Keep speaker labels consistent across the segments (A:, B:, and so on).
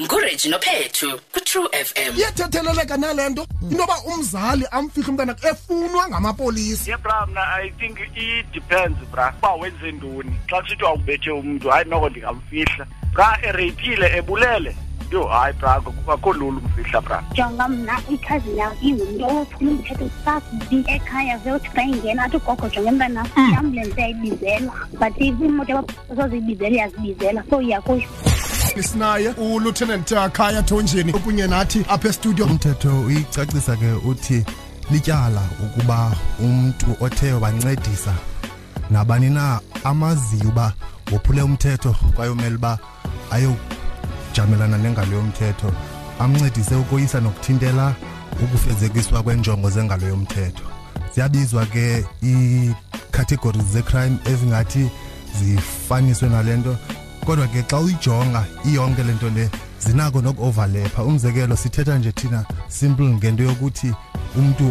A: ngureji nophethu kutrue fm
B: iyathetheleleka nale nto into yoba umzali amfihle umntana efunwa ngamapolisa
C: ye bra mna i think i-depends bra uba wenze ntoni xa kusithiwa ubethe umntu hayi noko ndingamfihla xa ereyipile ebulele yho hayi bra akho lula umfihla bra
D: jonga mna ikhazini yam ingumntu ophula umthetho sakubi ekhaya zeyothi xa ingena athi ugogo jonga emntanam iambulensi yayibizelwa but imoto usazibizela iyazibizela so iyakuyo
B: sinaye ulieutenant uh, khaya thonjeni okunye nathi apha estudio
E: umthetho uyicacisa ke uthi lityala ukuba umntu othe wancedisa nabani na amaziyo uba wophule umthetho kwaye umele uba ayojamelana nengalo yomthetho amncedise ukoyisa nokuthintela ukufezekiswa kwenjongo zengalo yomthetho ziyabizwa ke iicategories zecrime ezingathi zifaniswe nale nto kodwa ke xa uyijonga iyonke le nto le zinako nokuoverlapha umzekelo sithetha nje thina simple ngento yokuthi umntu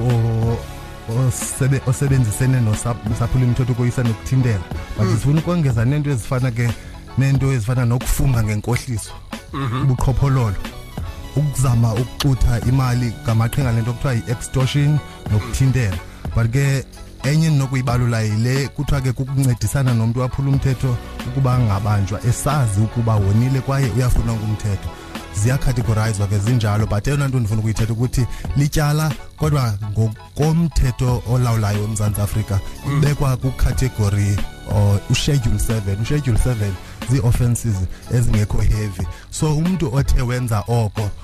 E: osebe, osebenzisene nosaphula imithetho koyisa nokuthintela but mm. sifuna ukongeza neento ezifana ke neento ezifana nokufunga ngenkohliso mm -hmm. ubuqhophololo ukuzama ukuxutha imali ngamaqhinga lento kuthiwa yi-extortion nokuthintela but ke enye endinokuyibalula yile kuthiwa ke kukuncedisana nomntu waphula umthetho ukuba angabanjwa esazi ukuba wonile kwaye uyafuna ngumthetho ziyacategorizwa ke zinjalo but eyona nto ndifuna ukuyithetha ukuthi lityala kodwa ngokomthetho olawulayo emzantsi afrika mm. bekwa kucategory or uschedule 7 uschedule 7 zii-offenses ezingekho heavy so umntu othe wenza oko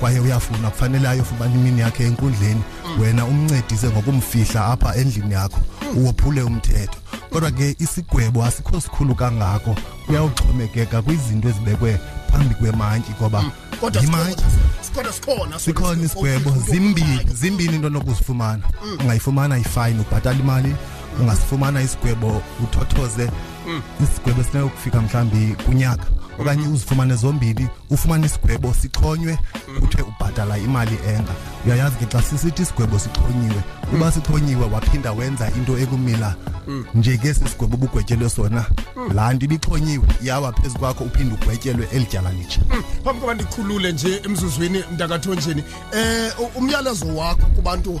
E: kwaye uyafuna kufanele ayofumana imini yakhe enkundleni mm. wena umncedise ngokumfihla apha endlini yakho mm. wophule umthetho kodwa ke isigwebo asikho sikhulu kangako kuyawuxhomekeka kwizinto ezibekwe phambi kwemantyi ngoba
B: mm.
E: kodwa
B: sikhona sikhona
E: sikhona isigwebo zimbini zimbini into nokuzifumana ungayifumana ifayini ubhatala imali ungasifumana isigwebo uthothoze mm. isigwebo sinokufika mhlawumbi kunyaka okanye mm-hmm. uzifumane zombini ufumane isigwebo sixhonywe mm-hmm. kuthe ubhatala imali enga uyayazi ke xa sisithi isigwebo sixhonyiwe uba mm. sixhonyiwe waphinda wenza into ekumila mm. nje ke sisigwebo ubugwetyelwe sona mm. laa nto ibixhonyiwe yawa phezu kwakho uphinde ugwetyelwe eli tyala litsha
B: phambi koba ndikhulule nje emzuzwini mntakathonjeni um eh, umyalezo wakho kubantu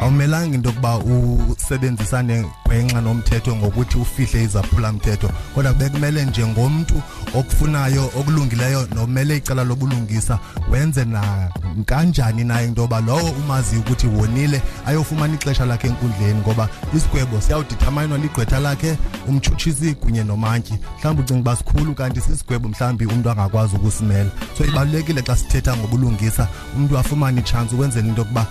E: awumelanga into yokuba usebenzisane gwenxa nomthetho ngokuthi ufihle izaphulamthetho kodwa bekumele nje ngomntu okufunayo okulungileyo nomele icala lobulungisa wenze nakanjani naye into yoba lowo umazi ukuthi wonile ayofumana ixesha lakhe enkundleni ngoba isigwebo siyawudithamayinwa ligqwetha lakhe umtshutshisi kunye nomantyi mhlawumbi ucinga uba sikhulu kanti sisigwebo mhlawumbi umntu angakwazi ukusimela so ibalulekile xa sithetha ngobulungisa umntu afumane itshansi ukwenzela into yokuba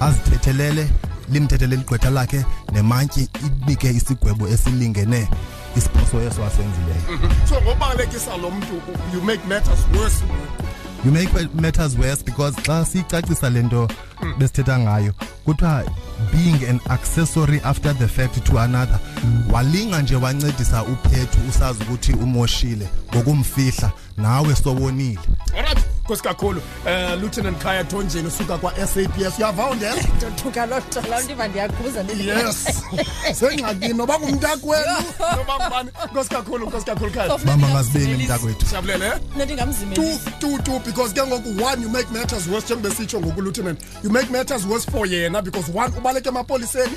E: azithethelele limthethelele ligqwetha lakhe nemantyi ibike isigwebo esilingene isiphoso eso asenzileyo mhm.
B: so ngobalekisa lo mntu you make matters worse
E: you make matters worse because xa siyicacisa le nto mm. besithetha ngayo kuthiwa being an accessory after the fact to another walinga nje wancedisa uphethu usazi ukuthi umoshile ngokumfihla nawe sowonile
B: alright nkosi kakhulu um lieutenant khaya thonjeni usuka kwa-saps uyavawo ndela
F: ndothuka loo nto loo nto iva ndiyakhuza
B: yes sengxakini noba ngumntakwenu noba ngubani nkosi kakhulu nkosi kakhulu khaya
E: Bamba ngazibeni mntakwethu.
B: siyabulele eh? Mna
F: ndingamzimeli
B: two two two because ke ngoku one you make matters worse njengoba sitsho ngoku lieutenant you make matters worse for yena because one ubaleke emapoliseni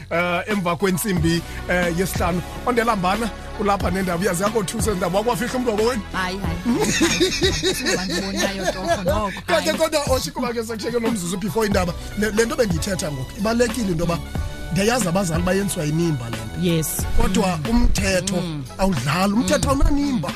B: uh, emva kwentsimbi uh, yesihlanu ondelambana ulapha nendawo uyazi yakothusa ndawo wakwafihla umntu wakoweni
F: hayi hayi
B: kodwa oshi kuba ke sekusheke lo mzuzu before indaba le nto bendiyithetha ngoku ibalulekile into yoba ndiyayazi abazali bayenziwa yinimba le nto
F: yes
B: kodwa umthetho mm. awudlali umthetho awunanimba
A: mm.